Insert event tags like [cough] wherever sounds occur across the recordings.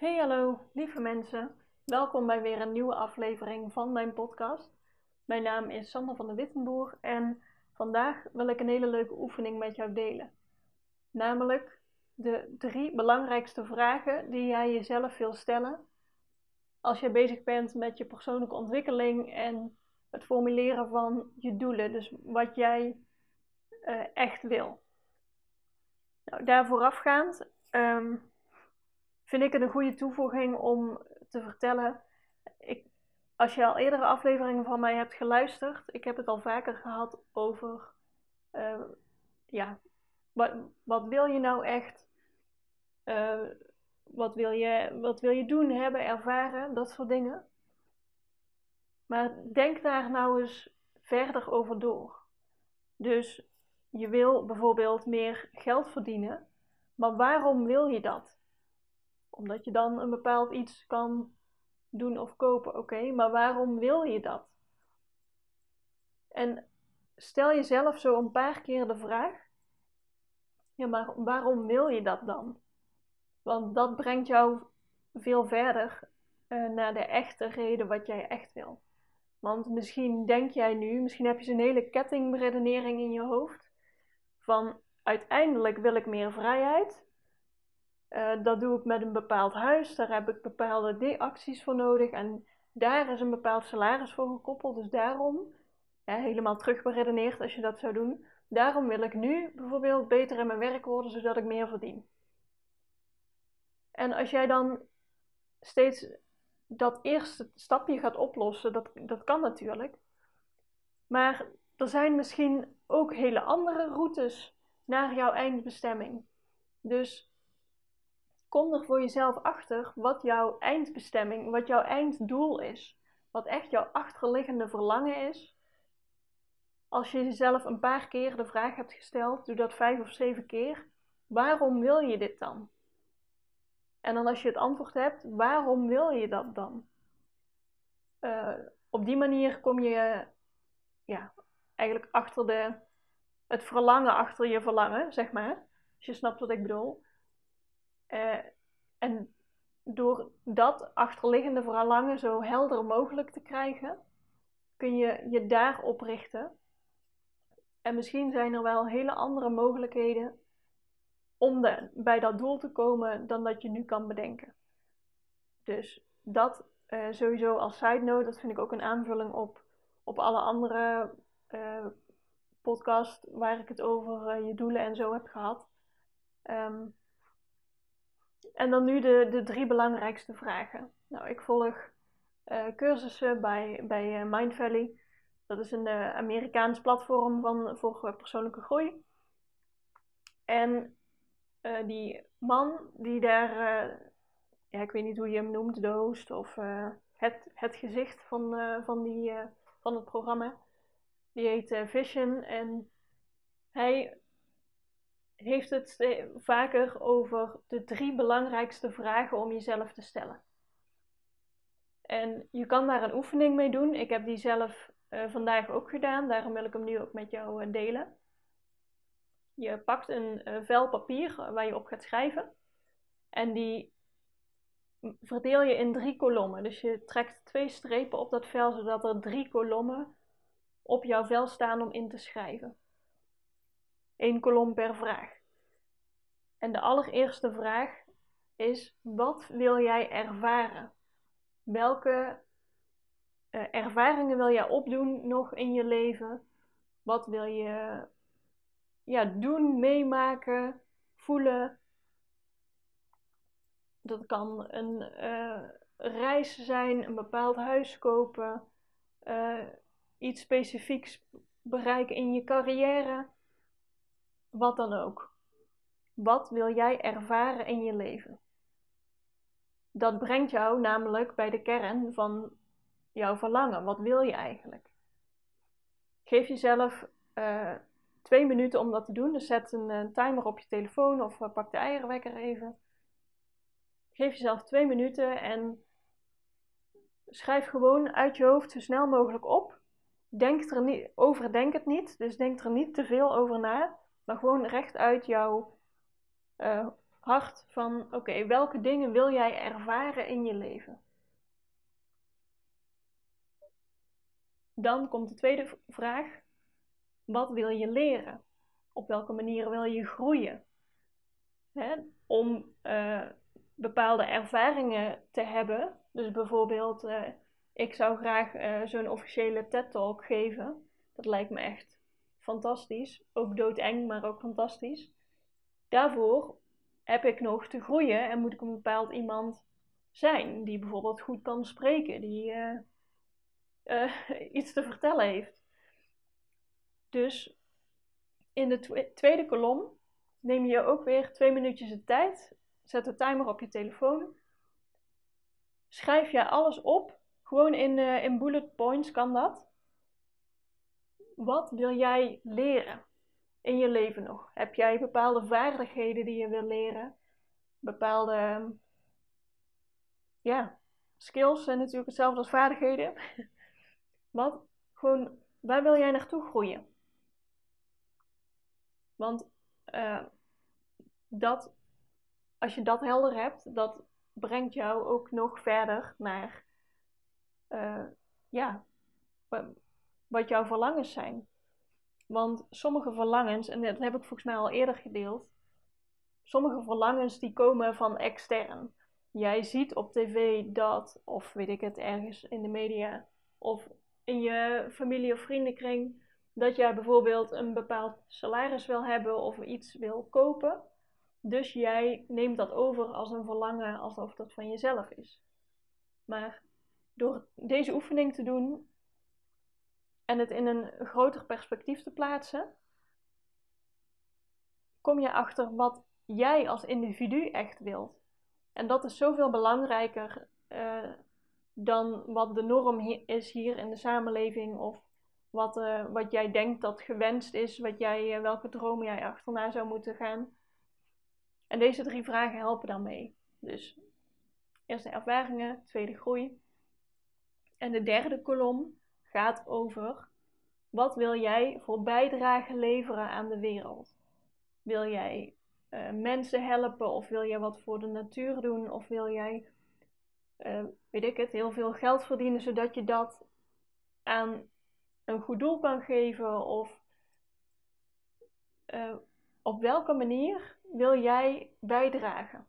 Hey hallo, lieve mensen. Welkom bij weer een nieuwe aflevering van mijn podcast. Mijn naam is Sander van de Wittenboer en vandaag wil ik een hele leuke oefening met jou delen. Namelijk de drie belangrijkste vragen die jij jezelf wil stellen als je bezig bent met je persoonlijke ontwikkeling en het formuleren van je doelen. Dus wat jij uh, echt wil. Nou, daar voorafgaand um, vind ik het een goede toevoeging om te vertellen. Ik, als je al eerdere afleveringen van mij hebt geluisterd, ik heb het al vaker gehad over, uh, ja, wat, wat wil je nou echt? Uh, wat, wil je, wat wil je doen, hebben, ervaren, dat soort dingen. Maar denk daar nou eens verder over door. Dus je wil bijvoorbeeld meer geld verdienen, maar waarom wil je dat? Omdat je dan een bepaald iets kan doen of kopen, oké, maar waarom wil je dat? En stel jezelf zo een paar keer de vraag: ja, maar waarom wil je dat dan? Want dat brengt jou veel verder uh, naar de echte reden wat jij echt wil. Want misschien denk jij nu, misschien heb je zo'n hele kettingredenering in je hoofd. Van uiteindelijk wil ik meer vrijheid. Uh, dat doe ik met een bepaald huis. Daar heb ik bepaalde acties voor nodig. En daar is een bepaald salaris voor gekoppeld. Dus daarom, ja, helemaal terugberedeneerd als je dat zou doen. Daarom wil ik nu bijvoorbeeld beter in mijn werk worden, zodat ik meer verdien. En als jij dan steeds dat eerste stapje gaat oplossen, dat, dat kan natuurlijk. Maar er zijn misschien ook hele andere routes naar jouw eindbestemming. Dus kom er voor jezelf achter wat jouw eindbestemming, wat jouw einddoel is. Wat echt jouw achterliggende verlangen is. Als je jezelf een paar keer de vraag hebt gesteld, doe dat vijf of zeven keer. Waarom wil je dit dan? En dan als je het antwoord hebt, waarom wil je dat dan? Uh, op die manier kom je ja, eigenlijk achter de, het verlangen achter je verlangen, zeg maar. Als je snapt wat ik bedoel. Uh, en door dat achterliggende verlangen zo helder mogelijk te krijgen, kun je je daarop richten. En misschien zijn er wel hele andere mogelijkheden om bij dat doel te komen dan dat je nu kan bedenken. Dus dat uh, sowieso als side note, dat vind ik ook een aanvulling op, op alle andere uh, podcasts waar ik het over je doelen en zo heb gehad. Um, en dan nu de, de drie belangrijkste vragen. Nou, ik volg cursussen bij, bij Mind Valley. Dat is een Amerikaans platform van, voor persoonlijke groei. En die man die daar, ja, ik weet niet hoe je hem noemt, de host of het, het gezicht van, van, die, van het programma, die heet Vision en hij heeft het vaker over de drie belangrijkste vragen om jezelf te stellen. En je kan daar een oefening mee doen. Ik heb die zelf vandaag ook gedaan, daarom wil ik hem nu ook met jou delen. Je pakt een vel papier waar je op gaat schrijven. En die verdeel je in drie kolommen. Dus je trekt twee strepen op dat vel, zodat er drie kolommen op jouw vel staan om in te schrijven. Eén kolom per vraag. En de allereerste vraag is: wat wil jij ervaren? Welke uh, ervaringen wil jij opdoen nog in je leven? Wat wil je ja, doen, meemaken, voelen. Dat kan een uh, reis zijn, een bepaald huis kopen, uh, iets specifieks bereiken in je carrière, wat dan ook. Wat wil jij ervaren in je leven? Dat brengt jou namelijk bij de kern van jouw verlangen. Wat wil je eigenlijk? Geef jezelf uh, twee minuten om dat te doen. Dus zet een, een timer op je telefoon of uh, pak de eierwekker even. Geef jezelf twee minuten en schrijf gewoon uit je hoofd zo snel mogelijk op. Denk er niet, overdenk het niet, dus denk er niet te veel over na, maar gewoon recht uit jouw uh, hart van: oké, welke dingen wil jij ervaren in je leven? Dan komt de tweede vraag: wat wil je leren? Op welke manier wil je groeien? om uh, bepaalde ervaringen te hebben. Dus bijvoorbeeld, uh, ik zou graag zo'n officiële TED-talk geven. Dat lijkt me echt fantastisch. Ook doodeng, maar ook fantastisch. Daarvoor heb ik nog te groeien en moet ik een bepaald iemand zijn. Die bijvoorbeeld goed kan spreken, die [laughs] iets te vertellen heeft. Dus in de tweede kolom neem je ook weer twee minuutjes de tijd. Zet de timer op je telefoon. Schrijf je alles op. Gewoon in, uh, in bullet points kan dat. Wat wil jij leren in je leven nog? Heb jij bepaalde vaardigheden die je wil leren? Bepaalde ja, skills zijn natuurlijk hetzelfde als vaardigheden. [laughs] Wat? Gewoon, waar wil jij naartoe groeien? Want uh, dat, als je dat helder hebt, dat brengt jou ook nog verder naar uh, ja, wat jouw verlangens zijn. Want sommige verlangens, en dat heb ik volgens mij al eerder gedeeld, sommige verlangens die komen van extern. Jij ziet op tv dat, of weet ik het, ergens in de media, of in je familie of vriendenkring, dat jij bijvoorbeeld een bepaald salaris wil hebben of iets wil kopen. Dus jij neemt dat over als een verlangen, alsof dat van jezelf is. Maar door deze oefening te doen en het in een groter perspectief te plaatsen, kom je achter wat jij als individu echt wilt. En dat is zoveel belangrijker uh, dan wat de norm is hier in de samenleving of wat, uh, wat jij denkt dat gewenst is, wat jij, uh, welke dromen jij achterna zou moeten gaan. En deze drie vragen helpen dan mee. Dus eerste ervaringen, tweede groei. En de derde kolom gaat over wat wil jij voor bijdrage leveren aan de wereld? Wil jij uh, mensen helpen of wil jij wat voor de natuur doen of wil jij, uh, weet ik het, heel veel geld verdienen zodat je dat aan een goed doel kan geven of uh, op welke manier wil jij bijdragen?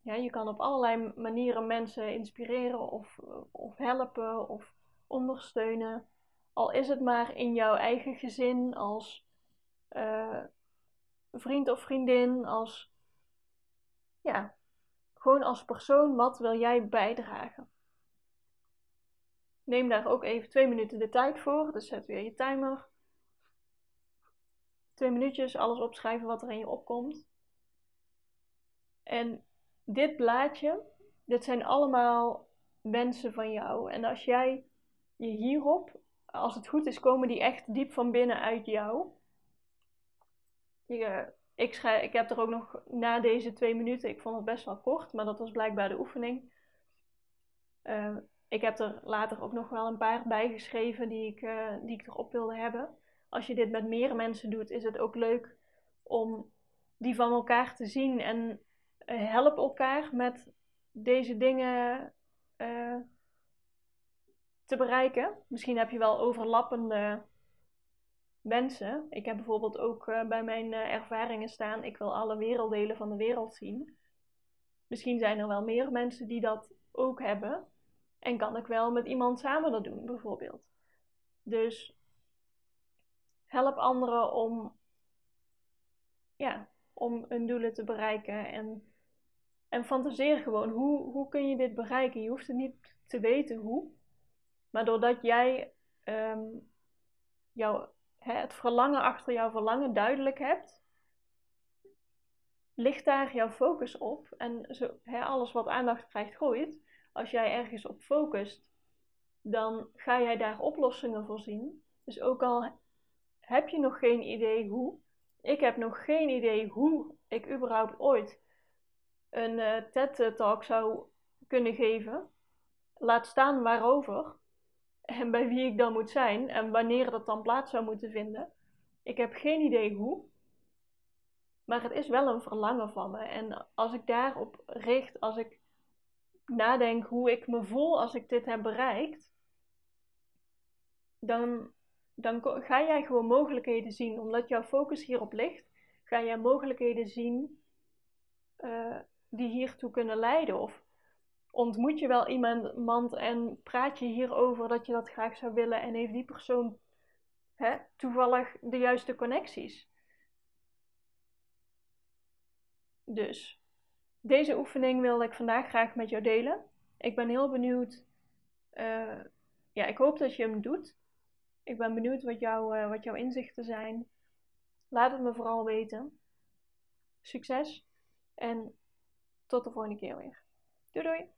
Ja, je kan op allerlei manieren mensen inspireren of, of helpen of ondersteunen. Al is het maar in jouw eigen gezin, als uh, vriend of vriendin, als ja, gewoon als persoon, wat wil jij bijdragen? Neem daar ook even twee minuten de tijd voor. Dus zet weer je timer twee minuutjes alles opschrijven wat er in je opkomt. En dit blaadje, dit zijn allemaal wensen van jou. En als jij hierop, als het goed is, komen die echt diep van binnen uit jou. Je, ik, schrijf, ik heb er ook nog na deze twee minuten, ik vond het best wel kort, maar dat was blijkbaar de oefening. Uh, ik heb er later ook nog wel een paar bijgeschreven die ik, uh, die ik erop wilde hebben als je dit met meer mensen doet, is het ook leuk om die van elkaar te zien. En help elkaar met deze dingen uh, te bereiken. Misschien heb je wel overlappende mensen. Ik heb bijvoorbeeld ook uh, bij mijn ervaringen staan: ik wil alle werelddelen van de wereld zien. Misschien zijn er wel meer mensen die dat ook hebben. En kan ik wel met iemand samen dat doen, bijvoorbeeld. Dus help anderen om, ja, om hun doelen te bereiken. En, en fantaseer gewoon, hoe, hoe kun je dit bereiken? Je hoeft het niet te weten hoe. Maar doordat jij um, jouw, hè, het verlangen achter jouw verlangen duidelijk hebt, ligt daar jouw focus op. En zo, hè, alles wat aandacht krijgt, groeit. Als jij ergens op focust, dan ga jij daar oplossingen voor zien. Dus ook al heb je nog geen idee hoe? Ik heb nog geen idee hoe ik überhaupt ooit een uh, TED-talk zou kunnen geven. Laat staan waarover en bij wie ik dan moet zijn en wanneer dat dan plaats zou moeten vinden. Ik heb geen idee hoe. Maar het is wel een verlangen van me. En als ik daarop richt, als ik nadenk hoe ik me voel als ik dit heb bereikt, dan, dan ga jij gewoon mogelijkheden zien. Omdat jouw focus hierop ligt, ga jij mogelijkheden zien uh, die hiertoe kunnen leiden. Of ontmoet je wel iemand en praat je hierover dat je dat graag zou willen en heeft die persoon hè, toevallig de juiste connecties. Dus deze oefening wilde ik vandaag graag met jou delen. Ik ben heel benieuwd. Uh, ja, ik hoop dat je hem doet. Ik ben benieuwd wat, jou, uh, wat jouw inzichten zijn. Laat het me vooral weten. Succes en tot de volgende keer weer. Doei doei!